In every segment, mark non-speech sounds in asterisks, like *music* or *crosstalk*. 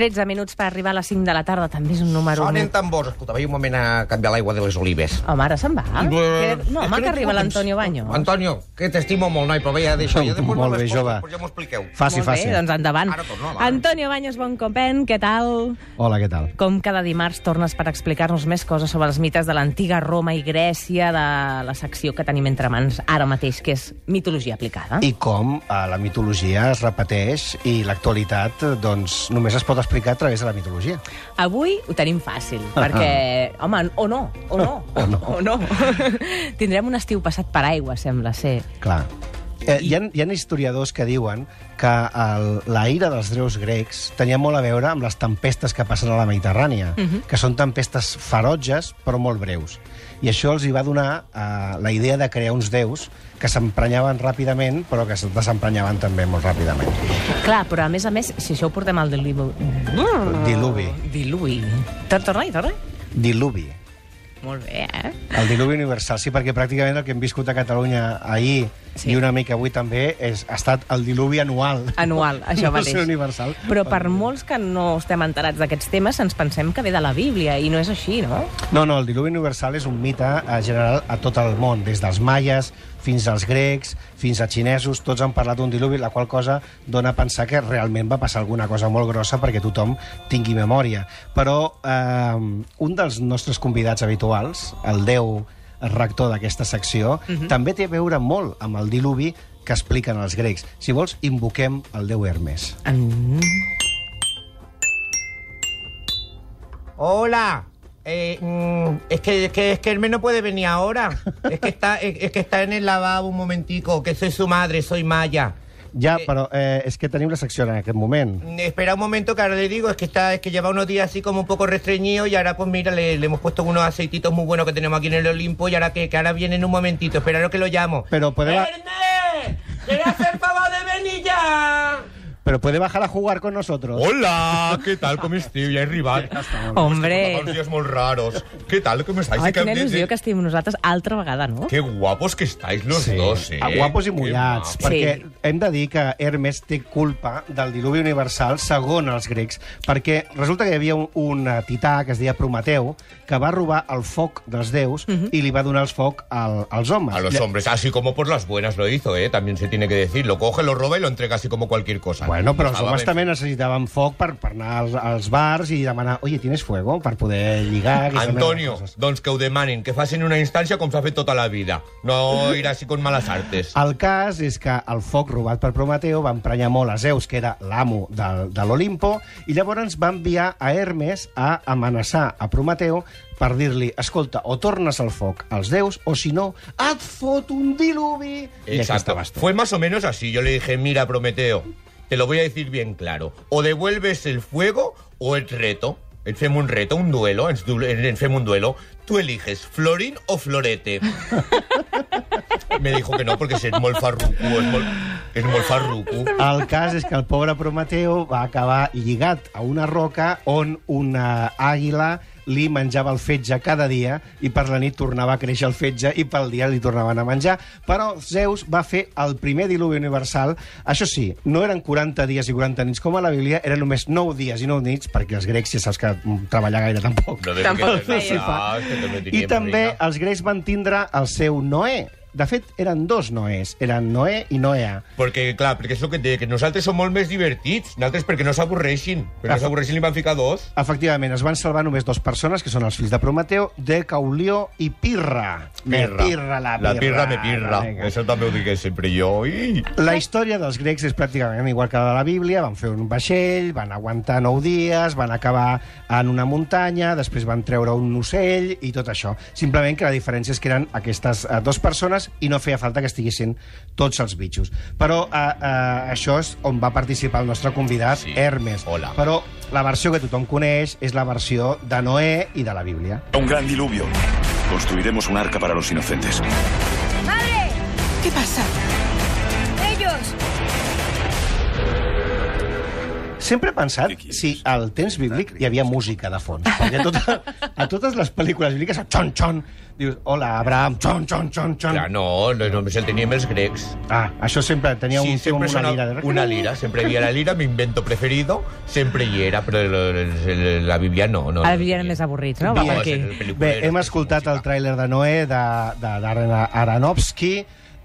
13 minuts per arribar a les 5 de la tarda, també és un número... Sonen molt- tambors. Escolta, vaig un moment a canviar l'aigua de les olives. Home, ara se'n va. Que- No, És home, que arriba l'Antonio Baños. Antonio, que t'estimo molt, noi, però veia d'això. Ja després Molt me bé, jove. ja m'ho expliqueu. Faci, Molt bé, faci. doncs endavant. Ara torno. Antonio Baños, bon company, què tal? Hola, què tal? Com cada dimarts tornes per explicar-nos més coses sobre els mites de l'antiga Roma i Grècia, de la secció que tenim entre mans ara mateix, que és mitologia aplicada. I com eh, la mitologia es repeteix i l'actualitat eh, doncs, només es pot explicar a través de la mitologia. Avui ho tenim fàcil, perquè, home, o no, o no, *laughs* O no. o no. *laughs* Tindrem un estiu passat per aigua, sembla ser. Clar. Eh, hi, ha, hi ha historiadors que diuen que el, la ira dels déus grecs tenia molt a veure amb les tempestes que passen a la Mediterrània, que són tempestes ferotges però molt breus. I això els hi va donar eh, la idea de crear uns déus que s'emprenyaven ràpidament però que es desemprenyaven també molt ràpidament. Clar, però a més a més, si això ho portem al diluvi... Diluvi. Diluvi. Tor- Torna-hi, torna Diluvi. Molt bé, eh? El diluvi universal, sí, perquè pràcticament el que hem viscut a Catalunya ahir Sí. i una mica avui també és, ha estat el diluvi anual. Anual, *laughs* això no mateix. universal. Però per molts que no estem enterats d'aquests temes, ens pensem que ve de la Bíblia, i no és així, no? No, no, el diluvi universal és un mite eh, general a tot el món, des dels maies fins als grecs, fins als xinesos, tots han parlat d'un diluvi, la qual cosa dona a pensar que realment va passar alguna cosa molt grossa perquè tothom tingui memòria. Però eh, un dels nostres convidats habituals, el déu rector d'aquesta secció, uh -huh. també té a veure molt amb el diluvi que expliquen els grecs. Si vols, invoquem el déu Hermes. Mm. Hola. Eh, mm, es que es que es que Hermes no puede venir ahora. Es que está es, es que está en el lavabo un momentico, que soy su madre, soy Maya. Ja, Eh, però eh, és que tenim la secció en aquest moment. Mm, Espera un momento que ahora le digo, es que está, es que lleva unos días así como un poco restreñido y ahora pues mira, le, le hemos puesto unos aceititos muy buenos que tenemos aquí en el Olimpo y ahora que, que ahora viene en un momentito, esperaros que lo llamo. Puede ba- ¡Ernest! ¡Quiere hacer favor de venir ya! Però puede bajar a jugar con nosotros. Hola, ¿qué tal? ¿Cómo estiu? Ja he arribat. Hombre. Fa uns dies molt raros. ¿Qué tal? ¿Cómo estáis? Ai, Que- quina il·lusió que estem nosaltres altra vegada, no? Qué guapos que estáis los dos, eh? Guapos i mullats, perquè Sí. hem de dir que Hermes té culpa del diluvi universal segon els grecs, perquè resulta que hi havia un, un eh, tità que es deia Prometeu, que va robar el foc dels déus i li va donar el foc al, als homes. A los hombres, así como por las buenas lo hizo, ¿eh? También se tiene que decir. Lo coge, lo roba y lo entrega así como cualquier cosa. Bueno, però els homes també necessitaven foc per, per anar als, als bars i demanar oye, ¿tienes fuego? Per poder lligar... Antonio, doncs que ho demanin, que facin una instància com s'ha fet tota la vida. No *laughs* ir així con malas artes. El cas és que el foc robat per Prometeu va emprenyar molt a Zeus, que era l'amo del- de l'Olimpo, i llavors va enviar a Hermes a amenaçar a Prometeu per dir-li, escolta, o tornes el foc als déus, o si no, et fot un diluvi! Exacto. tu. Fue más o menos así. Yo le dije, mira, Prometeo, te lo voy a decir bien claro. O devuelves el fuego o el reto. El fem un reto, un duelo, ens, du ens fem un duelo. Tú eliges Florín o Florete. *laughs* Me dijo que no, porque es molt farruco, és molt, és molt farruco. El cas és que el pobre Prometeu va acabar lligat a una roca on una àguila li menjava el fetge cada dia i per la nit tornava a créixer el fetge i pel dia li tornaven a menjar. Però Zeus va fer el primer diluvi universal. Això sí, no eren 40 dies i 40 nits com a la Bíblia, eren només 9 dies i 9 nits, perquè els grecs, ja saps que mm, treballar gaire tampoc. No Tampoc que. Ah, que també I també els grecs van tindre el seu Noé. De fet, eren dos Noés. Eren Noé i Noea. Perquè, clar, perquè és el que et deia, que nosaltres som molt més divertits. Nosaltres perquè no s'avorreixin. Perquè Ah, no s'avorreixin li van ficar dos. Efectivament, es van salvar només dues persones, que són els fills de Prometeu, de Caulió i Pirra. Me pirra, la pirra. La pirra me pirra. Vinga. Això també ho dic sempre jo. Ui. La història dels grecs és pràcticament igual que la de la Bíblia. Van fer un vaixell, van aguantar nou dies, van acabar en una muntanya, després van treure un ocell i tot això. Simplement que la diferència és que eren aquestes eh, dues persones i no feia falta que estiguessin tots els bitxos. Però eh, eh, això és on va participar el nostre convidat, Sí. Hermes. Hola. Però la versió que tothom coneix és la versió de Noé i de la Bíblia. Un gran diluvio. Construiremos un arca para los inocentes. ¡Madre! ¿Qué pasa? Sempre he pensat si al temps bíblic hi havia música de fons. Perquè a, tota, a totes les pel·lícules bíbliques, a xon, xon, dius, hola, Abraham, xon, xon, xon, xon. Clar, no, no, només el teníem els grecs. Ah, això sempre tenia un Sí, tio amb siempre una lira. De... una lira, siempre había la lira, mi invento preferido, siempre hi era, però la Biblia no. no no eren tenía. més avorrits, no? No, Va per és aquí. el pel·lícula Bé, era hem escoltat el tràiler de Noé de, de Darren Aronofsky,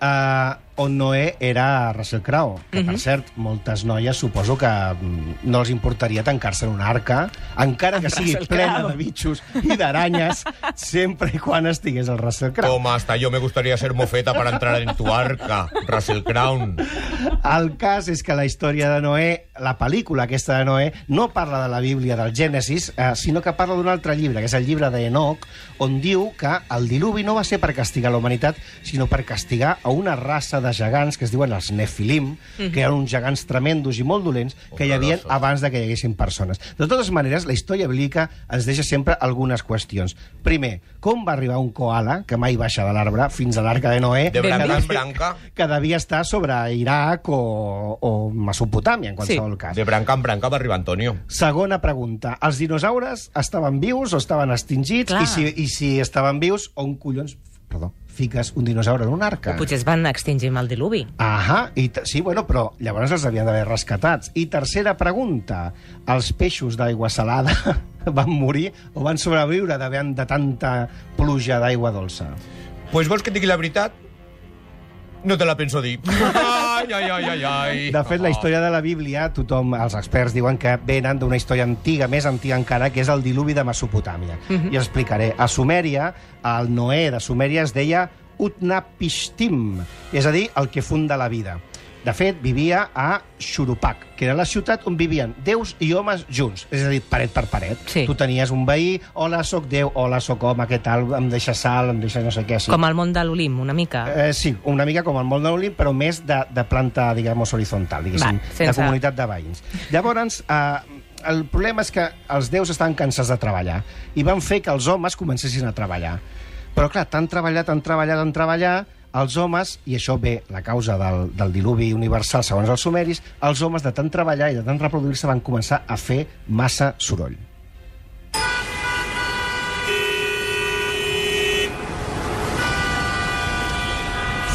eh, on Noé era Russell Crowe, que, per cert, moltes noies suposo que mm, no els importaria tancar-se en una arca, encara que sigui Russell plena Crowe. de bitxos i d'aranyes, *laughs* sempre i quan estigués el Russell Crowe. Toma, hasta yo me gustaría ser mofeta para entrar en tu arca, Russell Crown. El cas és que la història de Noé, la pel·lícula aquesta de Noé, no parla de la Bíblia del Gènesis, eh, sinó que parla d'un altre llibre, que és el llibre d'Enoch, on diu que el diluvi no va ser per castigar la humanitat, sinó per castigar a una raça de gegants que es diuen els Nefilim, que eren uns gegants tremendos i molt dolents que hi havia abans de que hi haguessin persones. De totes maneres, la història bíblica ens deixa sempre algunes qüestions. Primer, com va arribar un koala, que mai baixa de l'arbre, fins a l'arca de Noé, De que branca en devia- branca. que devia estar sobre Iraq o, o Mesopotàmia, en qualsevol Sí. cas. De branca en branca va arribar Antonio. Segona pregunta. Els dinosaures estaven vius o estaven extingits? Clar. I si, I si estaven vius, on collons perdó, fiques un dinosaure en una arca? Potser es van extingir amb el diluvi. Ahà, i sí, bueno, però llavors els havien d'haver rescatats. I tercera pregunta, els peixos d'aigua salada *laughs* van morir o van sobreviure davant de tanta pluja d'aigua dolça? Pues vols que et digui la veritat? No te la penso dir. Ai, ai, ai, ai, ai. De fet, la història de la Bíblia, tothom, els experts diuen que venen d'una història antiga, més antiga encara, que és el diluvi de Mesopotàmia. I explicaré. A Sumèria, el Noé de Sumèria es deia Utnapishtim, és a dir, el que funda la vida. De fet, vivia a Xurupak, que era la ciutat on vivien déus i homes junts, és a dir, paret per paret. Sí. Tu tenies un veí, hola, sóc déu, hola, sóc home, què tal, em deixa sal, em deixa no sé què. Sí. Com el món de l'Olim, una mica. Eh, sí, una mica com el món de l'Olimp, però més de, de planta, diguem horizontal, diguéssim, Va, sense- de comunitat de veïns. Llavors, eh, el problema és que els déus estan cansats de treballar i van fer que els homes comencessin a treballar. Però, clar, tant treballar, tant treballar, tant treballar, els homes, i això ve la causa del, del diluvi universal segons els sumeris, els homes de tant treballar i de tant reproduir-se van començar a fer massa soroll.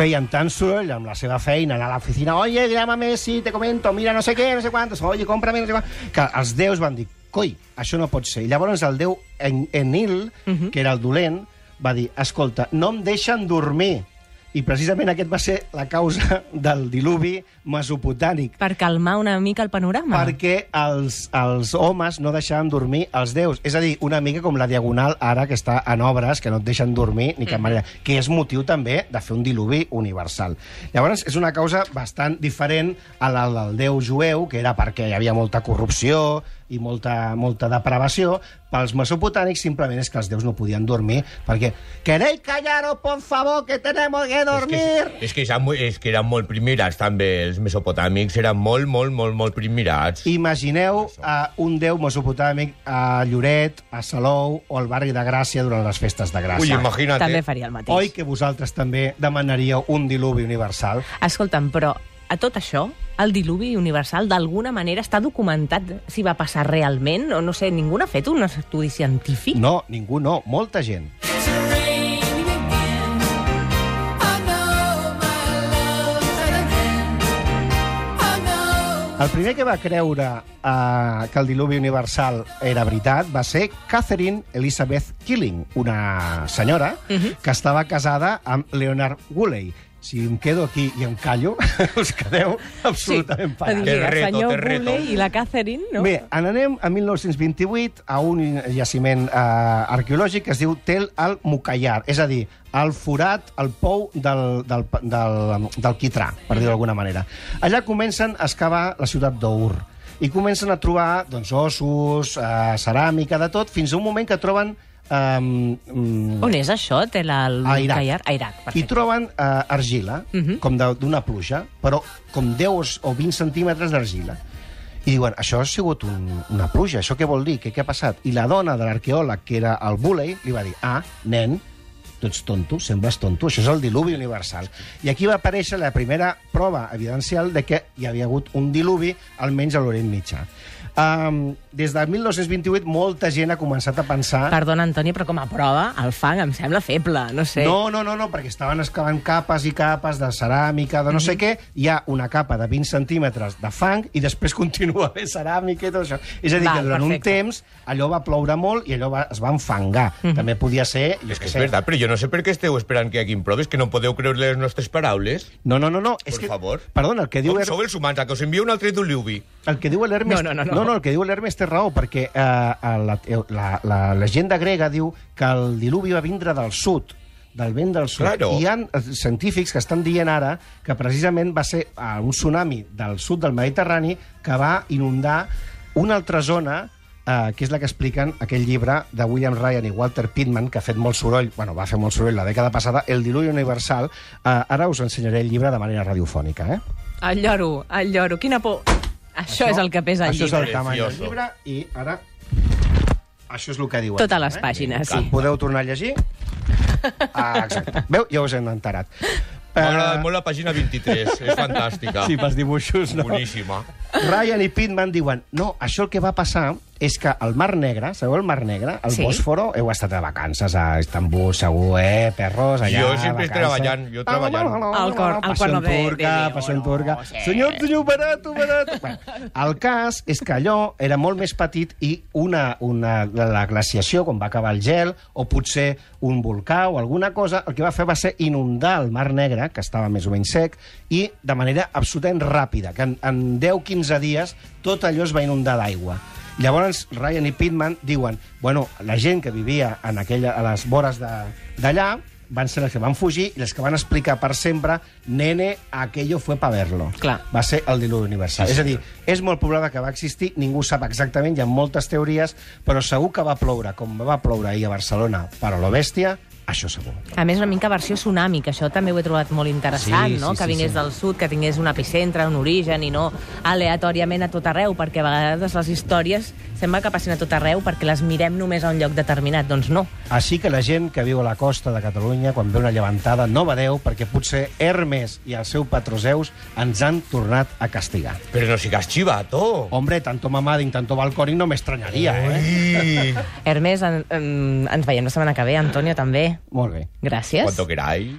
feien tant soroll amb la seva feina, anar a l'oficina, oye, llámame, sí, te comento, mira, no sé què, no sé quantos, oye, cómprame, no sé quantos... Que els déus van dir, coi, això no pot ser. I llavors el déu En Enil, que era el dolent, va dir, escolta, no em deixen dormir. I precisament aquest va ser la causa del diluvi mesopotàmic. Per calmar una mica el panorama. Perquè els, els homes no deixaven dormir els déus. És a dir, una mica com la Diagonal ara, que està en obres, que no et deixen dormir ni cap manera, que és motiu també de fer un diluvi universal. Llavors, és una causa bastant diferent a la del déu jueu, que era perquè hi havia molta corrupció i molta, molta depravació. Pels mesopotàmics simplement és que els déus no podien dormir perquè «Queréis callaros, por favor, que tenemos que És dormir!» que, és, que eren, molt- és que eren molt primirats, també. Els mesopotàmics eren molt, molt, molt, molt primirats. Imagineu uh, un déu mesopotàmic a Lloret, a Salou o al barri de Gràcia durant les festes de Gràcia. Ui, imagina't. També faria el mateix. Oi que vosaltres també demanaríeu un diluvi universal? Escolta'm, però a tot això, el diluvi universal d'alguna manera està documentat si va passar realment? O no sé, ningú n'ha fet un estudi científic? No, ningú no, molta gent. El primer que va creure eh, que el diluvi universal era veritat va ser Catherine Elizabeth Killing, una senyora que estava casada amb Leonard Woolley. Si em quedo aquí i em callo, *laughs* us quedeu absolutament sí, parats. Te el reto, senyor reto. Bouley i la Catherine, no? Bé, en anem a 1928 a un jaciment eh, arqueològic que es diu Tel al-Mukayar, és a dir, el forat, el pou del, del, del, del quitrà, per dir-ho d'alguna manera. Allà comencen a excavar la ciutat d'Our i comencen a trobar doncs, ossos, eh, ceràmica, de tot, fins a un moment que troben... Eh, mm, On és això, Tel al a Iraq. A Iraq, I perfecte. troben eh, argila, uh Mhm. -huh. com d'una pluja, però com 10 o 20 centímetres d'argila. I diuen, això ha sigut un, una pluja, això què vol dir? Què, què ha passat? I la dona de l'arqueòleg, que era el Bulley, li va dir, ah, nen, tu ets tonto, sembles tonto, això és el diluvi universal. I aquí va aparèixer la primera prova evidencial de que hi havia hagut un diluvi, almenys a l'Orient Mitjà. Um, des del 1928 molta gent ha començat a pensar... Perdona, Antoni, però com a prova, el fang em sembla feble, no sé. No, no, no, no, perquè estaven excavant capes i capes de ceràmica, de no sé què, hi ha una capa de 20 centímetres de fang i després *laughs* continua havent ceràmica i tot això. És a dir, Val, que durant perfecte. un temps allò va ploure molt i allò va, es va enfangar. També podia ser... És que és sé. veritat, però jo no sé per què esteu esperant que hi hagin proves, que no podeu creure les nostres paraules. No, no, no, no. és Per que, favor. Perdona, el que diu... Com Er- sou els humans, a que us envia un altre diluvi? El que diu l'Hermes... No, no, no, no. No, no, el que diu l'Hermes té raó, perquè eh, la, la, la llegenda grega diu que el diluvi va vindre del sud, del vent del sud. Claro. I hi ha eh, científics que estan dient ara que precisament va ser eh, un tsunami del sud del Mediterrani que va inundar una altra zona eh, que és la que expliquen aquell llibre de William Ryan i Walter Pittman, que ha fet molt soroll, bueno, va fer molt soroll la dècada passada, El diluvi universal. Eh, ara us ensenyaré el llibre de manera radiofònica, eh? El lloro, el lloro, quina por. Això, és el que pesa el Això és llibre. el tamany del llibre i ara... Això és el que diu. Totes les pàgines, Sí. Podeu tornar a llegir? Ah, exacte. Veu? Ja us hem enterat. M'ha agradat Eh, molt la pàgina 23, és fantàstica. Sí, pels dibuixos, no? Boníssima. Ryan i Pittman diuen no, això el que va passar és que el Mar Negre, sabeu el Mar Negre? El Sí. Bòsforo, heu estat de vacances a Istanbul, segur, eh? Perros, allà, Jo sempre vacances. treballant, jo treballant. Al cor- al Passió cuerno de- turca, de passió en turca. sí. Senyor, senyor, barato, barato. Bueno, el cas és que allò era molt més petit i una, una, la, la glaciació, quan va acabar el gel, o potser un volcà o alguna cosa, el que va fer va ser inundar el Mar Negre, que estava més o menys sec, i de manera absolutament ràpida, que en, en 10-15 dies tot allò es va inundar d'aigua. Llavors, Ryan i Pittman diuen bueno, la gent que vivia en aquella, a les vores de- d'allà van ser les que van fugir i les que van explicar per sempre nene, aquello fue pa verlo. Clar. Va ser el diluvi universal. Sí, és a dir, és molt probable que va existir, ningú sap exactament, hi ha moltes teories, però segur que va ploure, com va ploure ahir a Barcelona, per a lo bèstia, això segur. A més, una mica versió tsunami, que això també ho he trobat molt interessant, Sí, no? sí, que sí, vingués sí. del sud, que tingués un epicentre, un origen, i no aleatòriament a tot arreu, perquè a vegades les històries sembla que passin a tot arreu perquè les mirem només a un lloc determinat. Doncs no. Així que la gent que viu a la costa de Catalunya, quan ve una llevantada, no badeu, perquè potser Hermes i el seu patró Zeus ens han tornat a castigar. Però no sigas chivato. Hombre, tanto mamading, tanto balconing no m'estranyaria, eh? *laughs* *laughs* Hermes, en, en, ens veiem la setmana que ve, Antonio, també. Molt bé. Gràcies. Cuanto queráis.